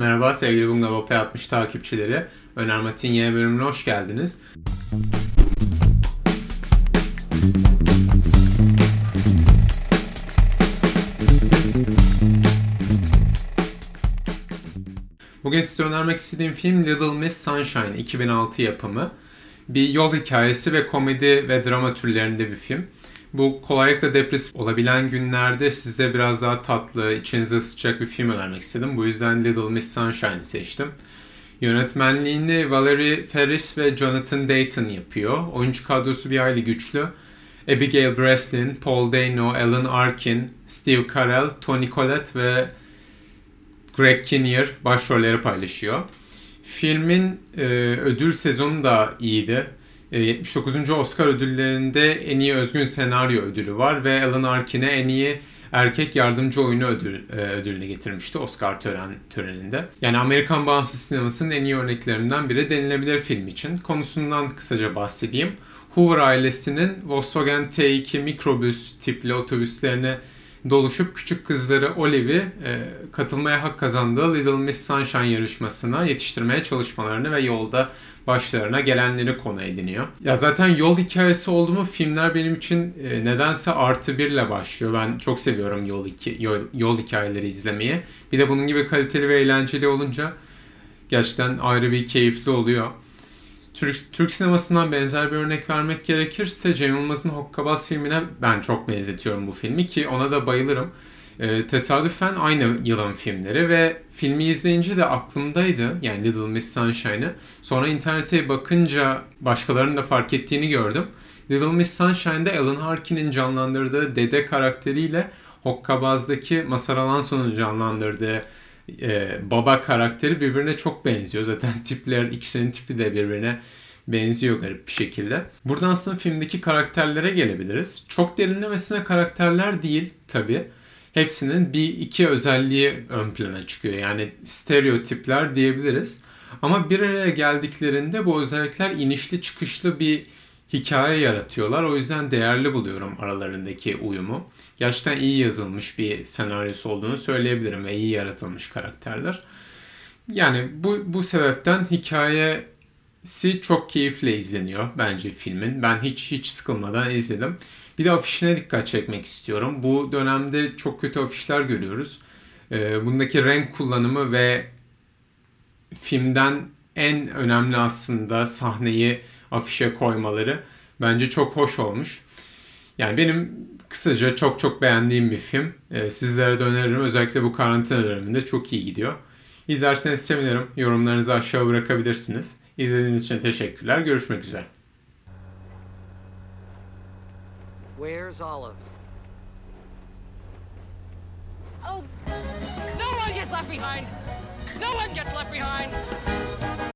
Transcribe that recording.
Merhaba sevgili Bungalov P60 takipçileri. Öner Matin yeni bölümüne hoş geldiniz. Bugün size önermek istediğim film Little Miss Sunshine 2006 yapımı. Bir yol hikayesi ve komedi ve drama türlerinde bir film. Bu kolaylıkla depresif olabilen günlerde size biraz daha tatlı, içinize ısıtacak bir film önermek istedim. Bu yüzden Little Miss Sunshine'ı seçtim. Yönetmenliğini Valerie Ferris ve Jonathan Dayton yapıyor. Oyuncu kadrosu bir hayli güçlü. Abigail Breslin, Paul Dano, Alan Arkin, Steve Carell, Tony Collette ve Greg Kinnear başrolleri paylaşıyor. Filmin e, ödül sezonu da iyiydi. 79. E, Oscar ödüllerinde en iyi özgün senaryo ödülü var ve Alan Arkin'e en iyi erkek yardımcı oyunu ödül, e, ödülünü getirmişti Oscar tören, töreninde. Yani Amerikan bağımsız sinemasının en iyi örneklerinden biri denilebilir film için. Konusundan kısaca bahsedeyim. Hoover ailesinin Volkswagen T2 mikrobüs tipli otobüslerine doluşup küçük kızları Olive'i e, katılmaya hak kazandığı Little Miss Sunshine yarışmasına yetiştirmeye çalışmalarını ve yolda başlarına gelenleri konu ediniyor. Ya zaten yol hikayesi oldu mu filmler benim için e, nedense artı birle başlıyor. Ben çok seviyorum yol, iki, yol, yol hikayeleri izlemeyi. Bir de bunun gibi kaliteli ve eğlenceli olunca gerçekten ayrı bir keyifli oluyor. Türk, Türk sinemasından benzer bir örnek vermek gerekirse Cem Yılmaz'ın Hokkabaz filmine ben çok benzetiyorum bu filmi ki ona da bayılırım. Ee, tesadüfen aynı yılın filmleri ve filmi izleyince de aklımdaydı yani Little Miss Sunshine'ı. Sonra internete bakınca başkalarının da fark ettiğini gördüm. Little Miss Sunshine'da Alan Harkin'in canlandırdığı dede karakteriyle Hokkabaz'daki Masar Alanson'un canlandırdığı e, baba karakteri birbirine çok benziyor. Zaten tipler ikisinin tipi de birbirine benziyor garip bir şekilde. Buradan aslında filmdeki karakterlere gelebiliriz. Çok derinlemesine karakterler değil tabi. Hepsinin bir iki özelliği ön plana çıkıyor. Yani stereotipler diyebiliriz. Ama bir araya geldiklerinde bu özellikler inişli çıkışlı bir hikaye yaratıyorlar. O yüzden değerli buluyorum aralarındaki uyumu. Gerçekten iyi yazılmış bir senaryosu olduğunu söyleyebilirim ve iyi yaratılmış karakterler. Yani bu, bu sebepten hikayesi çok keyifle izleniyor bence filmin. Ben hiç hiç sıkılmadan izledim. Bir de afişine dikkat çekmek istiyorum. Bu dönemde çok kötü afişler görüyoruz. Ee, bundaki renk kullanımı ve filmden en önemli aslında sahneyi afişe koymaları bence çok hoş olmuş. Yani benim kısaca çok çok beğendiğim bir film. Ee, sizlere de öneririm. Özellikle bu karantina döneminde çok iyi gidiyor. İzlerseniz sevinirim. Yorumlarınızı aşağı bırakabilirsiniz. İzlediğiniz için teşekkürler. Görüşmek üzere. Where's Olive? Oh, no one gets left behind. No one gets left behind.